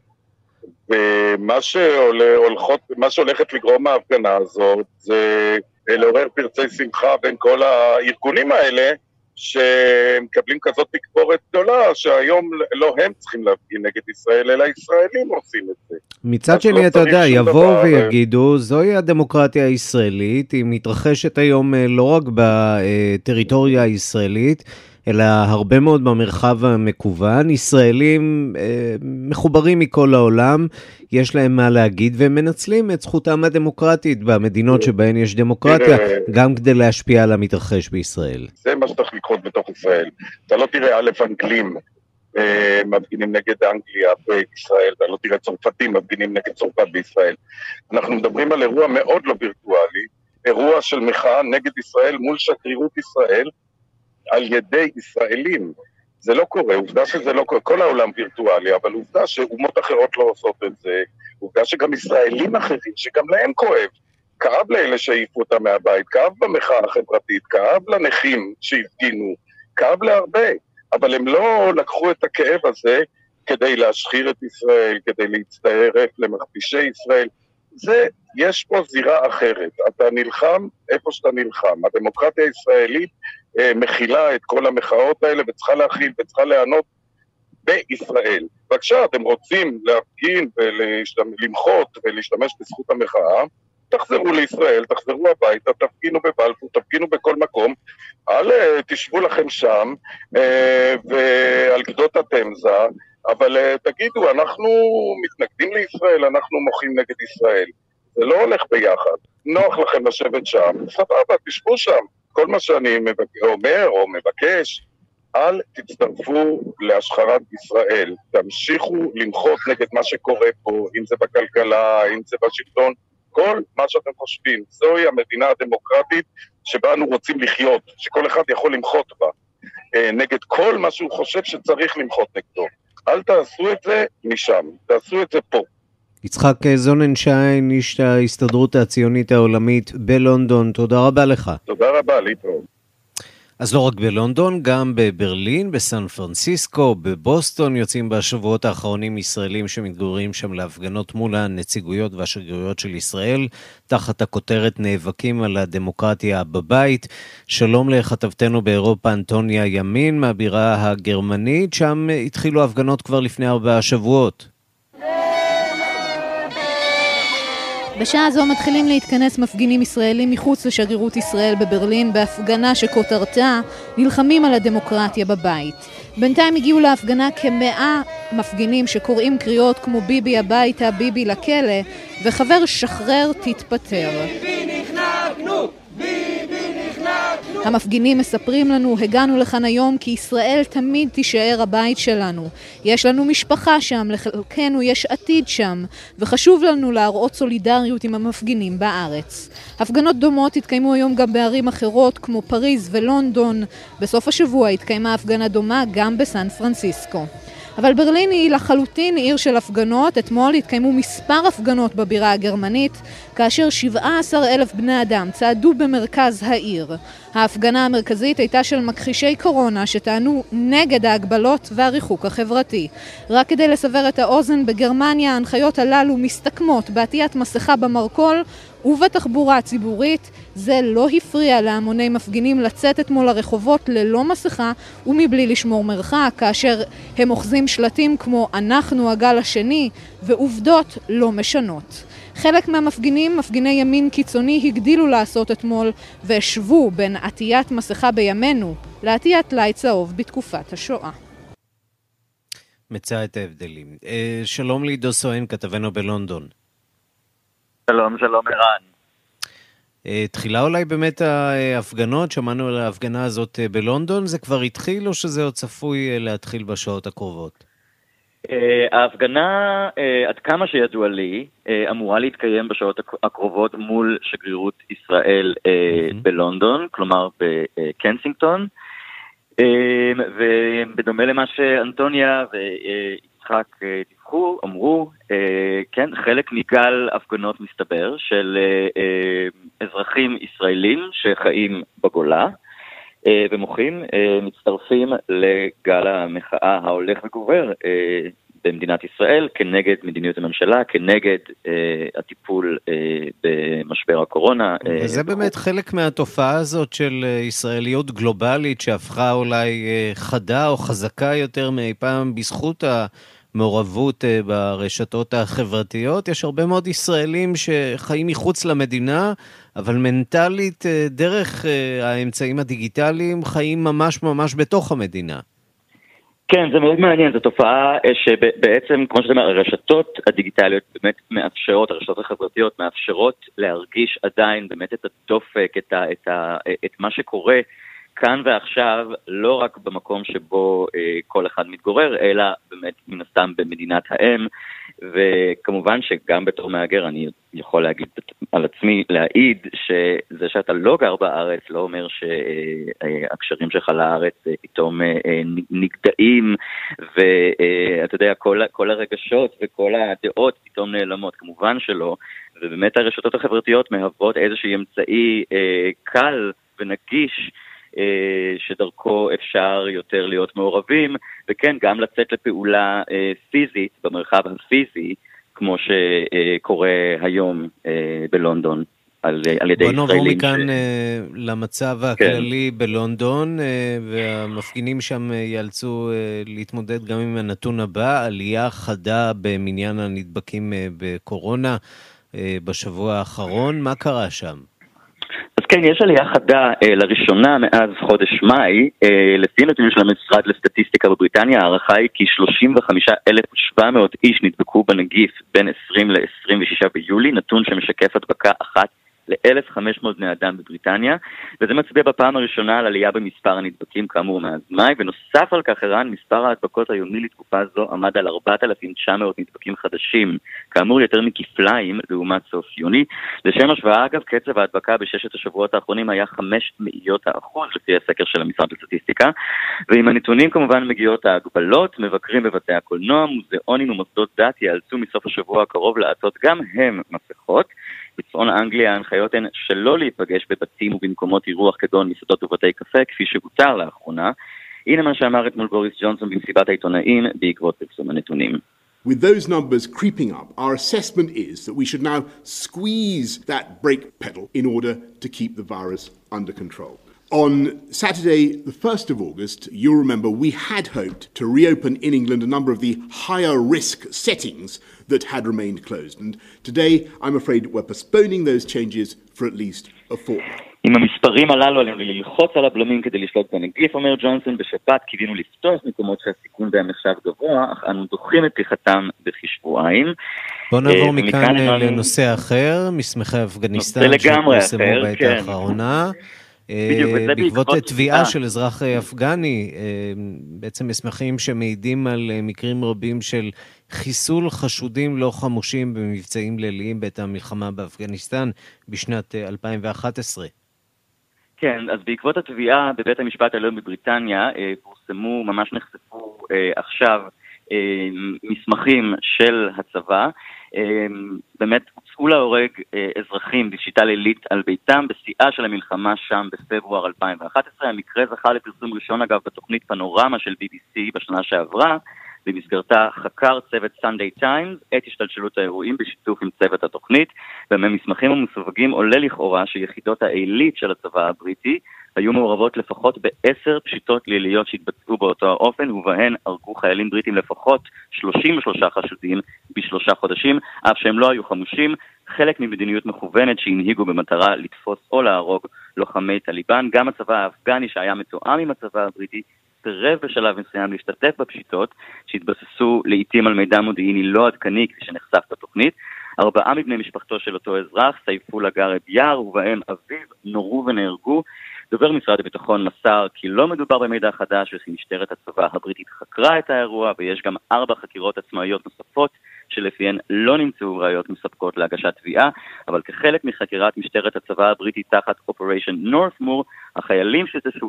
ומה שהולכות, שהולכת לגרום ההפגנה הזאת זה לעורר פרצי שמחה בין כל הארגונים האלה שמקבלים כזאת תקבורת גדולה, שהיום לא הם צריכים להפגין נגד ישראל, אלא ישראלים עושים את זה. מצד שני, לא אתה יודע, יבואו ויגידו, זוהי הדמוקרטיה הישראלית, היא מתרחשת היום אה, לא רק בטריטוריה הישראלית, אלא הרבה מאוד במרחב המקוון. ישראלים אה, מחוברים מכל העולם, יש להם מה להגיד, והם מנצלים את זכותם הדמוקרטית במדינות שבהן יש דמוקרטיה, גם כדי להשפיע על המתרחש בישראל. זה מה שצריך לקרות בתוך ישראל. אתה לא תראה א' אנגלים אה, מפגינים נגד אנגליה בישראל, אתה לא תראה צרפתים מפגינים נגד צרפת בישראל. אנחנו מדברים על אירוע מאוד לא וירטואלי, אירוע של מחאה נגד ישראל מול שגרירות ישראל, על ידי ישראלים. זה לא קורה, עובדה שזה לא קורה, כל העולם וירטואלי, אבל עובדה שאומות אחרות לא עושות את זה, עובדה שגם ישראלים אחרים, שגם להם כואב, כאב לאלה שהעיפו אותם מהבית, כאב במחאה החברתית, כאב לנכים שהפגינו, כאב להרבה, אבל הם לא לקחו את הכאב הזה כדי להשחיר את ישראל, כדי להצטער למכפישי ישראל. זה, יש פה זירה אחרת. אתה נלחם איפה שאתה נלחם. הדמוקרטיה הישראלית מכילה את כל המחאות האלה וצריכה להכיל וצריכה להיענות בישראל. בבקשה, אתם רוצים להפגין ולמחות ולהשתמש בזכות המחאה, תחזרו לישראל, תחזרו הביתה, תפגינו בבלפור, תפגינו בכל מקום, אל אה, תשבו לכם שם אה, ועל גדות התמזה, אבל תגידו, אנחנו מתנגדים לישראל, אנחנו מוחים נגד ישראל. זה לא הולך ביחד. נוח לכם לשבת שם, סבבה, תשבו שם. כל מה שאני אומר או מבקש, אל תצטרפו להשחרת ישראל. תמשיכו למחות נגד מה שקורה פה, אם זה בכלכלה, אם זה בשלטון, כל מה שאתם חושבים. זוהי המדינה הדמוקרטית שבה אנו רוצים לחיות, שכל אחד יכול למחות בה, אה, נגד כל מה שהוא חושב שצריך למחות נגדו. אל תעשו את זה משם, תעשו את זה פה. יצחק זוננשיין, איש ההסתדרות הציונית העולמית בלונדון, תודה רבה לך. תודה רבה, להתראות. אז לא רק בלונדון, גם בברלין, בסן פרנסיסקו, בבוסטון יוצאים בשבועות האחרונים ישראלים שמתגוררים שם להפגנות מול הנציגויות והשגרירויות של ישראל, תחת הכותרת נאבקים על הדמוקרטיה בבית. שלום לכתבתנו באירופה אנטוניה ימין מהבירה הגרמנית, שם התחילו הפגנות כבר לפני ארבעה שבועות. בשעה זו מתחילים להתכנס מפגינים ישראלים מחוץ לשגרירות ישראל בברלין בהפגנה שכותרתה נלחמים על הדמוקרטיה בבית. בינתיים הגיעו להפגנה כמאה מפגינים שקוראים קריאות כמו ביבי הביתה, ביבי לכלא וחבר שחרר תתפטר. ביבי! ביבי המפגינים מספרים לנו, הגענו לכאן היום כי ישראל תמיד תישאר הבית שלנו. יש לנו משפחה שם, לחלקנו יש עתיד שם, וחשוב לנו להראות סולידריות עם המפגינים בארץ. הפגנות דומות התקיימו היום גם בערים אחרות כמו פריז ולונדון. בסוף השבוע התקיימה הפגנה דומה גם בסן פרנסיסקו. אבל ברלין היא לחלוטין עיר של הפגנות. אתמול התקיימו מספר הפגנות בבירה הגרמנית, כאשר 17 אלף בני אדם צעדו במרכז העיר. ההפגנה המרכזית הייתה של מכחישי קורונה שטענו נגד ההגבלות והריחוק החברתי. רק כדי לסבר את האוזן, בגרמניה ההנחיות הללו מסתכמות בעטיית מסכה במרכול ובתחבורה הציבורית. זה לא הפריע להמוני מפגינים לצאת אתמול לרחובות ללא מסכה ומבלי לשמור מרחק, כאשר הם אוחזים שלטים כמו אנחנו הגל השני ועובדות לא משנות. חלק מהמפגינים, מפגיני ימין קיצוני, הגדילו לעשות אתמול והשוו בין עטיית מסכה בימינו לעטיית טלאי צהוב בתקופת השואה. מצא את ההבדלים. אה, שלום לעידו סואן, כתבנו בלונדון. שלום, שלום ערן. אה, תחילה אולי באמת ההפגנות, שמענו על ההפגנה הזאת אה, בלונדון, זה כבר התחיל או שזה עוד צפוי להתחיל בשעות הקרובות? ההפגנה, עד כמה שידוע לי, אמורה להתקיים בשעות הקרובות מול שגרירות ישראל בלונדון, כלומר בקנסינגטון. ובדומה למה שאנטוניה ויצחק דיווחו, אמרו, כן, חלק מגל הפגנות מסתבר של אזרחים ישראלים שחיים בגולה. ומוחים מצטרפים לגל המחאה ההולך וגובר במדינת ישראל כנגד מדיניות הממשלה, כנגד אה, הטיפול אה, במשבר הקורונה. וזה אה, באמת חלק מהתופעה הזאת של אה, ישראליות גלובלית שהפכה אולי אה, חדה או חזקה יותר מאי פעם בזכות המעורבות אה, ברשתות החברתיות. יש הרבה מאוד ישראלים שחיים מחוץ למדינה, אבל מנטלית, אה, דרך אה, האמצעים הדיגיטליים, חיים ממש ממש בתוך המדינה. כן, זה מאוד מעניין, זו תופעה שבעצם, כמו שאתה אומר, הרשתות הדיגיטליות באמת מאפשרות, הרשתות החברתיות מאפשרות להרגיש עדיין באמת את הדופק, את, ה, את, ה, את מה שקורה כאן ועכשיו, לא רק במקום שבו אה, כל אחד מתגורר, אלא באמת מן הסתם במדינת האם, וכמובן שגם בתור מהגר אני יכול להגיד על עצמי, להעיד שזה שאתה לא גר בארץ לא אומר שהקשרים שלך לארץ פתאום אה, נגדעים, ואתה יודע, כל, כל הרגשות וכל הדעות פתאום נעלמות, כמובן שלא, ובאמת הרשתות החברתיות מהוות איזשהו אמצעי אה, קל ונגיש אה, שדרכו אפשר יותר להיות מעורבים, וכן, גם לצאת לפעולה אה, פיזית במרחב הפיזי, כמו שקורה היום אה, בלונדון. על, על ידי ישראלים. בוא נעבור מכאן ש... למצב כן. הכללי כן. בלונדון, והמפגינים שם ייאלצו להתמודד גם עם הנתון הבא, עלייה חדה במניין הנדבקים בקורונה בשבוע האחרון. מה קרה שם? אז כן, יש עלייה חדה אה, לראשונה מאז חודש מאי. אה, לפי נתונים של המשרד לסטטיסטיקה בבריטניה, ההערכה היא כי 35,700 איש נדבקו בנגיף בין 20 ל-26 ביולי, נתון שמשקף הדבקה אחת ל-1,500 בני אדם בבריטניה, וזה מצביע בפעם הראשונה על עלייה במספר הנדבקים כאמור מאז מאי, ונוסף על כך, ערן, מספר ההדבקות היומי לתקופה זו עמד על 4,900 נדבקים חדשים, כאמור יותר מכפליים לעומת סוף יוני. לשם השוואה, אגב, קצב ההדבקה בששת השבועות האחרונים היה 5 מאיות האחוז לפי הסקר של המשרד לסטטיסטיקה, ועם הנתונים כמובן מגיעות ההגבלות, מבקרים בבתי הקולנוע, מוזיאונים ומוסדות דת ייאלצו מסוף השבוע הקרוב לעטות גם הם מסכות. בצפון אנגליה ההנחיות הן שלא להיפגש בבתים ובמקומות אירוח כגון מסעדות ובתי קפה, כפי שבוצר לאחרונה. הנה מה שאמר אתמול בוריס ג'ונסון במסיבת העיתונאים בעקבות פרסום הנתונים. With those numbers creeping up, our assessment is that we should now squeeze that brake pedal in order to keep the virus under control. On Saturday, the 1st of August, you'll remember we had hoped to reopen in England a number of the higher risk settings that had remained closed. And today, I'm afraid we're postponing those changes for at least a fortnight. עם המספרים הללו עלינו ללחוץ על הבלמים כדי לשלוט בנגיף, אומר ג'ונסון, בשפעת קיווינו לפתוח מקומות שהסיכון בהם נחשב גבוה, אך אנו דוחים את פתיחתם בכשבועיים. בוא נעבור מכאן לנושא אחר, מסמכי אפגניסטן שפורסמו בעת כן. האחרונה. בעקבות תביעה של אזרח אפגני, בעצם מסמכים שמעידים על מקרים רבים של חיסול חשודים לא חמושים במבצעים ליליים בעת המלחמה באפגניסטן בשנת 2011. כן, אז בעקבות התביעה בבית המשפט העליון בבריטניה פורסמו, ממש נחשפו עכשיו מסמכים של הצבא, באמת הוצאו להורג אזרחים בשיטה לילית על ביתם בשיאה של המלחמה שם בפברואר 2011. המקרה זכה לפרסום ראשון אגב בתוכנית פנורמה של BBC בשנה שעברה, במסגרתה חקר צוות סנדיי טיימס את השתלשלות האירועים בשיתוף עם צוות התוכנית, וממסמכים המסווגים עולה לכאורה שיחידות העילית של הצבא הבריטי היו מעורבות לפחות בעשר פשיטות ליליות שהתבצעו באותו האופן, ובהן הרגו חיילים בריטים לפחות 33 חשודים בשלושה חודשים, אף שהם לא היו חמושים, חלק ממדיניות מכוונת שהנהיגו במטרה לתפוס או להרוג לוחמי טליבן. גם הצבא האפגני שהיה מתואם עם הצבא הבריטי סירב בשלב מסוים להשתתף בפשיטות שהתבססו לעיתים על מידע מודיעיני לא עדכני כפי שנחשף בתוכנית. ארבעה מבני משפחתו של אותו אזרח, סייפולה גארב יער, ובהם אביו, נורו ונהרגו. דובר משרד הביטחון מסר כי לא מדובר במידע חדש וכי משטרת הצבא הבריטית חקרה את האירוע ויש גם ארבע חקירות עצמאיות נוספות שלפיהן לא נמצאו ראיות מספקות להגשת תביעה, אבל כחלק מחקירת משטרת הצבא הבריטי תחת אופריישן נורת'מור, החיילים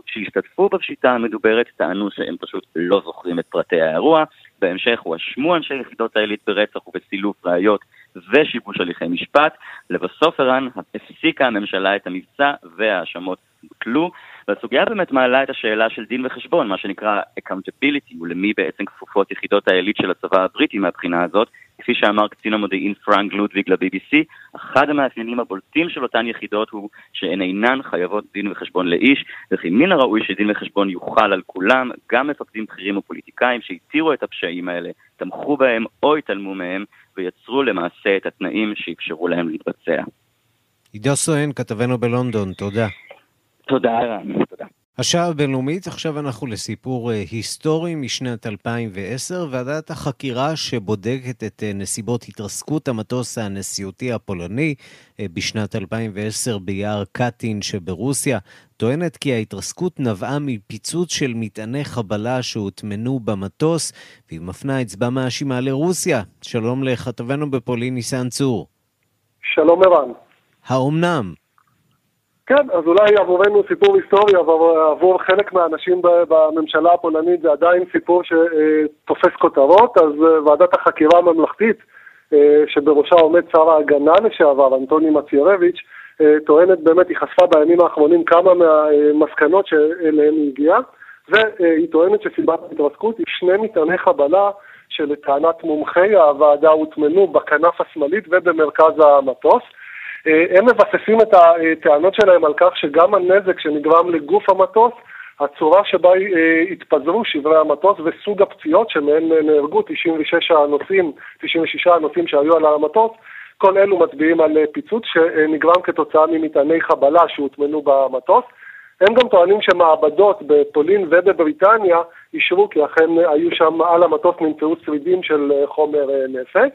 שהשתתפו בפשיטה המדוברת טענו שהם פשוט לא זוכרים את פרטי האירוע. בהמשך הואשמו אנשי יחידות העילית ברצח ובסילוף ראיות ושיבוש הליכי משפט. לבסוף ערן הפסיקה הממשלה את המבצע וההאשמות בוטלו, והסוגיה באמת מעלה את השאלה של דין וחשבון, מה שנקרא accountability, ולמי בעצם כפופות יחידות העילית של הצבא הבריטי מהבחינה הזאת. כפי שאמר קצין המודיעין פרנק לודוויג ל-BBC, אחד המאפיינים הבולטים של אותן יחידות הוא שהן אינן חייבות דין וחשבון לאיש, וכי מן הראוי שדין וחשבון יוחל על כולם, גם מפקדים בכירים ופוליטיקאים שהתירו את הפשעים האלה, תמכו בהם או התעלמו מהם, ויצרו למעשה את התנאים שאפשרו להם להתבצע. עידו סואן, כתבנו בלונדון, תודה. תודה, רן, תודה. השעה הבינלאומית, עכשיו אנחנו לסיפור היסטורי משנת 2010. ועדת החקירה שבודקת את נסיבות התרסקות המטוס הנשיאותי הפולני בשנת 2010 ביער קטין שברוסיה, טוענת כי ההתרסקות נבעה מפיצוץ של מטעני חבלה שהוטמנו במטוס, והיא מפנה אצבע מאשימה לרוסיה. שלום לכתבנו בפולין, ניסן צור. שלום ערן. האומנם? כן, אז אולי עבורנו סיפור היסטורי, אבל עבור חלק מהאנשים בממשלה הפולנית זה עדיין סיפור שתופס כותרות, אז ועדת החקירה הממלכתית, שבראשה עומד שר ההגנה לשעבר, אנטוני מציירביץ', טוענת באמת, היא חשפה בימים האחרונים כמה מהמסקנות שאליהן היא הגיעה, והיא טוענת שסיבת ההתרסקות היא שני מטעני חבלה שלטענת מומחי הוועדה הוטמנו בכנף השמאלית ובמרכז המטוס. הם מבססים את הטענות שלהם על כך שגם הנזק שנגרם לגוף המטוס, הצורה שבה התפזרו שברי המטוס וסוג הפציעות שמהן נהרגו 96 הנוסעים, 96 הנוסעים שהיו על המטוס, כל אלו מצביעים על פיצוץ שנגרם כתוצאה ממטעני חבלה שהוטמנו במטוס. הם גם טוענים שמעבדות בפולין ובבריטניה אישרו כי אכן היו שם על המטוס נמצאו שרידים של חומר נפץ.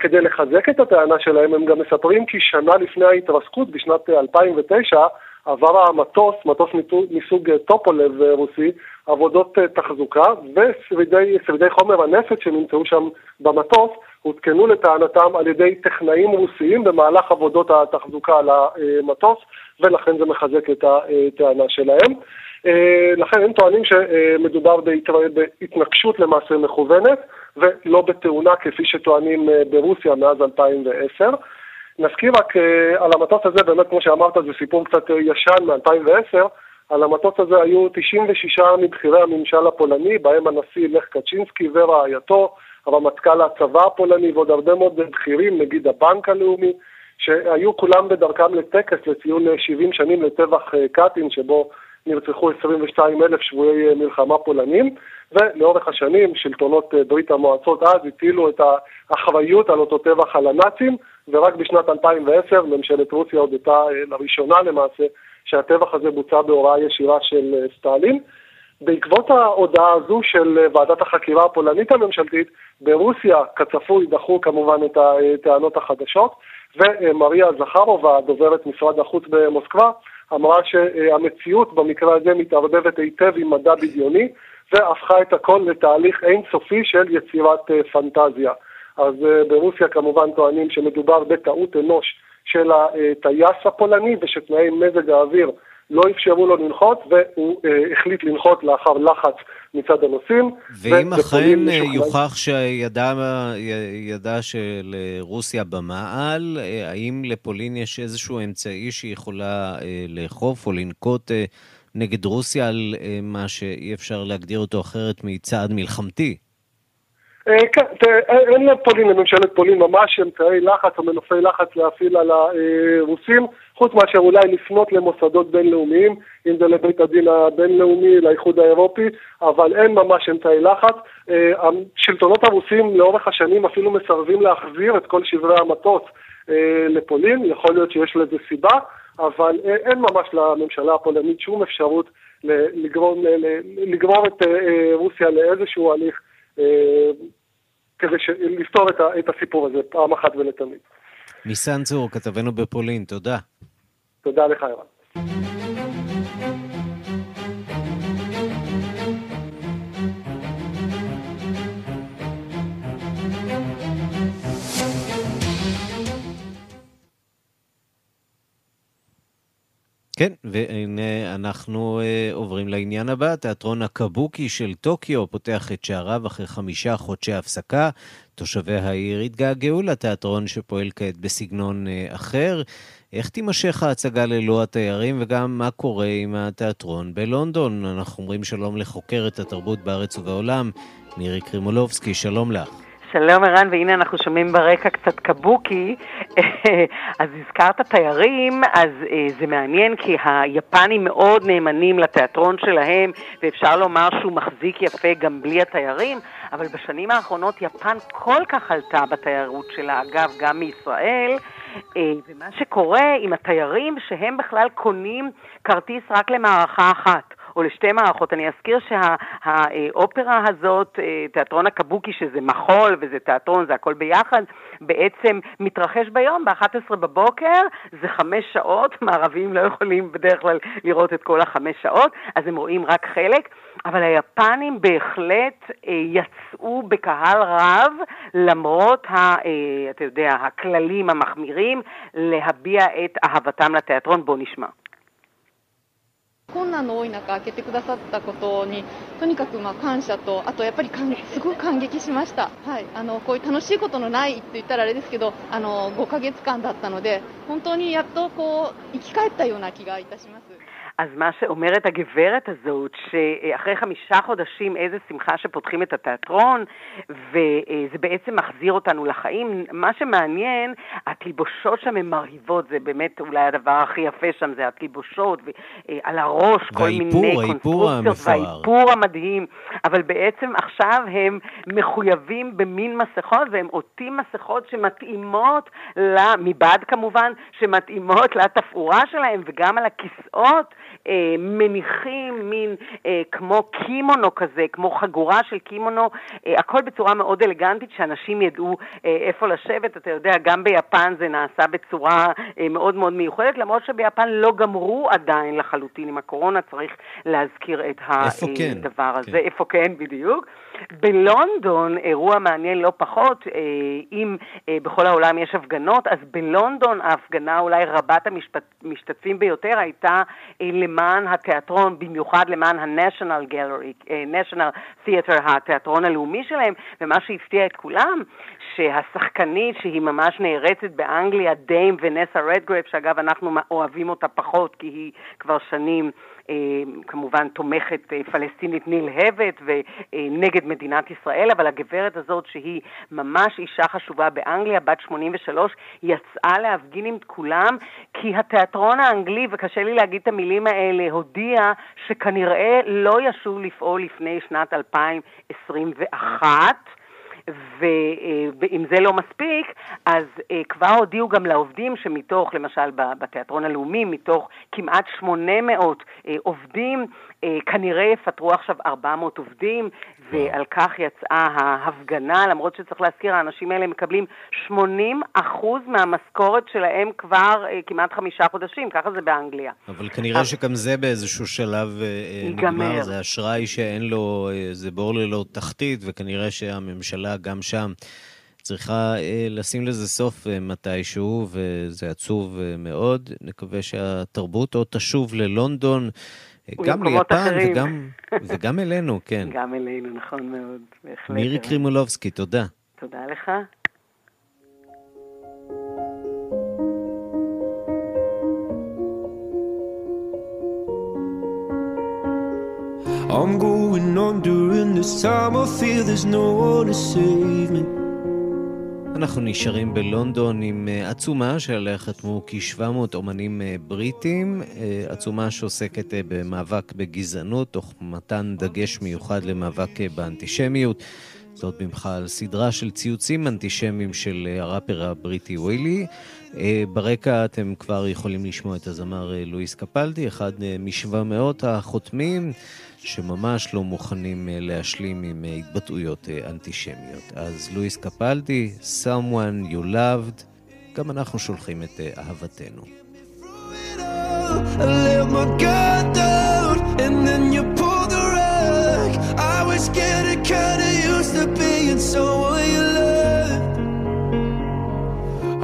כדי לחזק את הטענה שלהם, הם גם מספרים כי שנה לפני ההתרסקות, בשנת 2009, עבר המטוס, מטוס מסוג טופולב רוסי, עבודות תחזוקה, ושרידי חומר הנפץ שנמצאו שם במטוס הותקנו לטענתם על ידי טכנאים רוסיים במהלך עבודות התחזוקה על המטוס, ולכן זה מחזק את הטענה שלהם. לכן הם טוענים שמדובר בהתנגשות למעשה מכוונת, ולא בתאונה כפי שטוענים ברוסיה מאז 2010. נזכיר רק על המטוס הזה, באמת כמו שאמרת, זה סיפור קצת ישן מ-2010, על המטוס הזה היו 96 מבכירי הממשל הפולני, בהם הנשיא לך קצ'ינסקי ורעייתו, הרמטכ"ל הצבא הפולני ועוד הרבה מאוד בכירים, נגיד הבנק הלאומי, שהיו כולם בדרכם לטקס לציון 70 שנים לטבח קטין, שבו נרצחו 22 אלף שבויי מלחמה פולנים, ולאורך השנים שלטונות ברית המועצות אז הטילו את האחריות על אותו טבח על הנאצים, ורק בשנת 2010 ממשלת רוסיה הודתה לראשונה למעשה שהטבח הזה בוצע בהוראה ישירה של סטלין. בעקבות ההודעה הזו של ועדת החקירה הפולנית הממשלתית, ברוסיה, כצפוי, דחו כמובן את הטענות החדשות, ומריה זכרובה, דוברת משרד החוץ במוסקבה, אמרה שהמציאות במקרה הזה מתערבבת היטב עם מדע בדיוני, והפכה את הכל לתהליך אינסופי של יצירת פנטזיה. אז ברוסיה כמובן טוענים שמדובר בטעות אנוש של הטייס הפולני ושתנאי מזג האוויר לא אפשרו לו לנחות, והוא אה, החליט לנחות לאחר לחץ מצד הנוסעים. ואם אכן יוכח שידה של רוסיה במעל, האם לפולין יש איזשהו אמצעי שהיא יכולה אה, לאכוף או לנקוט אה, נגד רוסיה על אה, מה שאי אפשר להגדיר אותו אחרת מצעד מלחמתי? כן, אין לפולין, לממשלת פולין, ממש אמצעי לחץ או מנופי לחץ להפעיל על הרוסים, חוץ מאשר אולי לפנות למוסדות בינלאומיים, אם זה לבית הדין הבינלאומי, לאיחוד האירופי, אבל אין ממש אמצעי לחץ. השלטונות הרוסים לאורך השנים אפילו מסרבים להחזיר את כל שברי המטוס לפולין, יכול להיות שיש לזה סיבה, אבל אין ממש לממשלה הפולנית שום אפשרות לגרום, לגרום את רוסיה לאיזשהו הליך כדי לפתור את הסיפור הזה פעם אחת ולתמיד. ניסן צור, כתבנו בפולין, תודה. תודה לך, ערן. כן, והנה אנחנו uh, עוברים לעניין הבא. תיאטרון הקבוקי של טוקיו פותח את שעריו אחרי חמישה חודשי הפסקה. תושבי העיר התגעגעו לתיאטרון שפועל כעת בסגנון uh, אחר. איך תימשך ההצגה ללא התיירים, וגם מה קורה עם התיאטרון בלונדון? אנחנו אומרים שלום לחוקרת התרבות בארץ ובעולם, מירי קרימולובסקי, שלום לך. שלום ערן, והנה אנחנו שומעים ברקע קצת קבוקי. אז הזכרת תיירים, אז זה מעניין כי היפנים מאוד נאמנים לתיאטרון שלהם, ואפשר לומר שהוא מחזיק יפה גם בלי התיירים, אבל בשנים האחרונות יפן כל כך עלתה בתיירות שלה, אגב, גם מישראל. ומה שקורה עם התיירים, שהם בכלל קונים כרטיס רק למערכה אחת. או לשתי מערכות. אני אזכיר שהאופרה הזאת, תיאטרון הקבוקי, שזה מחול וזה תיאטרון, זה הכל ביחד, בעצם מתרחש ביום ב-11 בבוקר, זה חמש שעות, מערבים לא יכולים בדרך כלל לראות את כל החמש שעות, אז הם רואים רק חלק, אבל היפנים בהחלט יצאו בקהל רב, למרות, ה, אתה יודע, הכללים המחמירים, להביע את אהבתם לתיאטרון. בואו נשמע. 困難の多い中開けてくださったことにとにかくまあ感謝とあとやっぱりすごく感激しました、はい、あのこういう楽しいことのないって言ったらあれですけどあの5ヶ月間だったので本当にやっとこう生き返ったような気がいたします。אז מה שאומרת הגברת הזאת, שאחרי חמישה חודשים איזה שמחה שפותחים את התיאטרון, וזה בעצם מחזיר אותנו לחיים. מה שמעניין, התלבושות שם הן מרהיבות, זה באמת אולי הדבר הכי יפה שם, זה התלבושות, ועל הראש כל מיני קונסטרוקציות, והאיפור המדהים, אבל בעצם עכשיו הם מחויבים במין מסכות, והם עוטים מסכות שמתאימות, מבעד כמובן, שמתאימות לתפאורה שלהם, וגם על הכיסאות. אה, מניחים מין אה, כמו קימונו כזה, כמו חגורה של קימונו, אה, הכל בצורה מאוד אלגנטית, שאנשים ידעו אה, איפה לשבת. אתה יודע, גם ביפן זה נעשה בצורה אה, מאוד מאוד מיוחדת, למרות שביפן לא גמרו עדיין לחלוטין עם הקורונה, צריך להזכיר את הדבר כן? הזה. כן. איפה כן, בדיוק. בלונדון, אירוע מעניין לא פחות, אה, אם אה, בכל העולם יש הפגנות, אז בלונדון ההפגנה אולי רבת המשתתפים ביותר הייתה אה, למען התיאטרון, במיוחד למען ה-National Gallery, National Theatre, התיאטרון הלאומי שלהם, ומה שהפתיע את כולם, שהשחקנית שהיא ממש נערצת באנגליה, Dame ונסה רדגרייב, שאגב אנחנו אוהבים אותה פחות כי היא כבר שנים אה, כמובן תומכת אה, פלסטינית נלהבת ונגד מדינת ישראל, אבל הגברת הזאת שהיא ממש אישה חשובה באנגליה, בת 83, יצאה להפגין עם כולם כי התיאטרון האנגלי, וקשה לי להגיד את המילים האלה, הודיע שכנראה לא ישוב לפעול לפני שנת 2021. ואם זה לא מספיק, אז אה, כבר הודיעו גם לעובדים שמתוך, למשל בתיאטרון הלאומי, מתוך כמעט 800 אה, עובדים, כנראה יפטרו עכשיו 400 עובדים, ועל כך יצאה ההפגנה, למרות שצריך להזכיר, האנשים האלה מקבלים 80 אחוז מהמשכורת שלהם כבר כמעט חמישה חודשים, ככה זה באנגליה. אבל כנראה שגם זה באיזשהו שלב נגמר, זה אשראי שאין לו, זה בור ללא תחתית, וכנראה שהממשלה גם שם צריכה אה, לשים לזה סוף אה, מתישהו, וזה עצוב אה, מאוד. נקווה שהתרבות עוד תשוב ללונדון, גם ליפן וגם, וגם אלינו, כן. גם אלינו, נכון מאוד, בהחלט. מירי קרימולובסקי, תודה. תודה לך. I'm going on during this time I feel there's no one to save me אנחנו נשארים בלונדון עם אה, עצומה שעליה חתמו כ-700 אומנים אה, בריטים, אה, עצומה שעוסקת במאבק בגזענות, תוך מתן דגש מיוחד למאבק באנטישמיות. זאת במך על סדרה של ציוצים אנטישמיים של הראפר הבריטי ווילי. ברקע אתם כבר יכולים לשמוע את הזמר לואיס קפלדי, אחד מ-700 החותמים. שממש לא מוכנים אה, להשלים עם אה, התבטאויות אה, אנטישמיות. אז לואיס קפלדי, someone you loved, גם אנחנו שולחים את אהבתנו.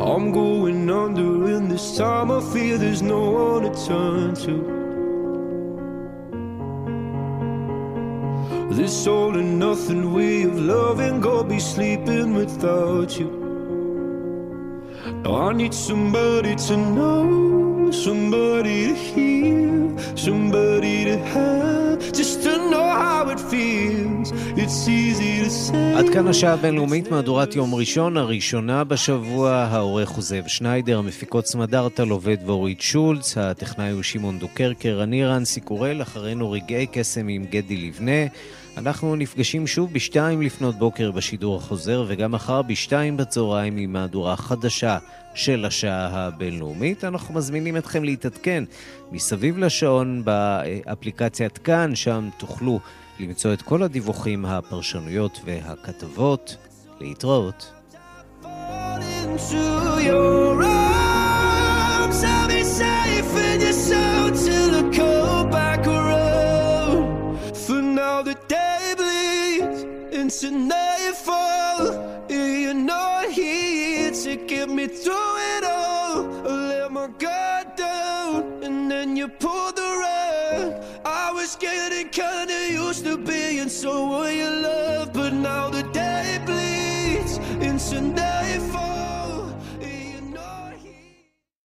I'm going under, and this time I feel there's no one to turn to. This all and nothing way of loving, go be sleeping without you. Now I need somebody to know, somebody to hear, somebody to have, just to know how it feels. It's easy to say. עד כאן השעה הבינלאומית, מהדורת יום ראשון, הראשונה בשבוע, העורך הוא זאב שניידר, המפיקות סמדארטה לובד ואורית שולץ, הטכנאי הוא שמעון דוקרקר, אני רנסי קורל, אחרינו רגעי קסם עם גדי לבנה. אנחנו נפגשים שוב בשתיים לפנות בוקר בשידור החוזר, וגם מחר בשתיים בצהריים עם מהדורה חדשה של השעה הבינלאומית. אנחנו מזמינים אתכם להתעדכן מסביב לשעון באפליקציית כאן, שם תוכלו למצוא את כל הדיווחים, הפרשנויות והכתבות. להתראות. into your arms, I'll be safe in your soul into nightfall. You're not here to get me through it all. I let my guard down, and then you pulled the rug. I was getting kinda used to being someone you love, but now the day bleeds into night.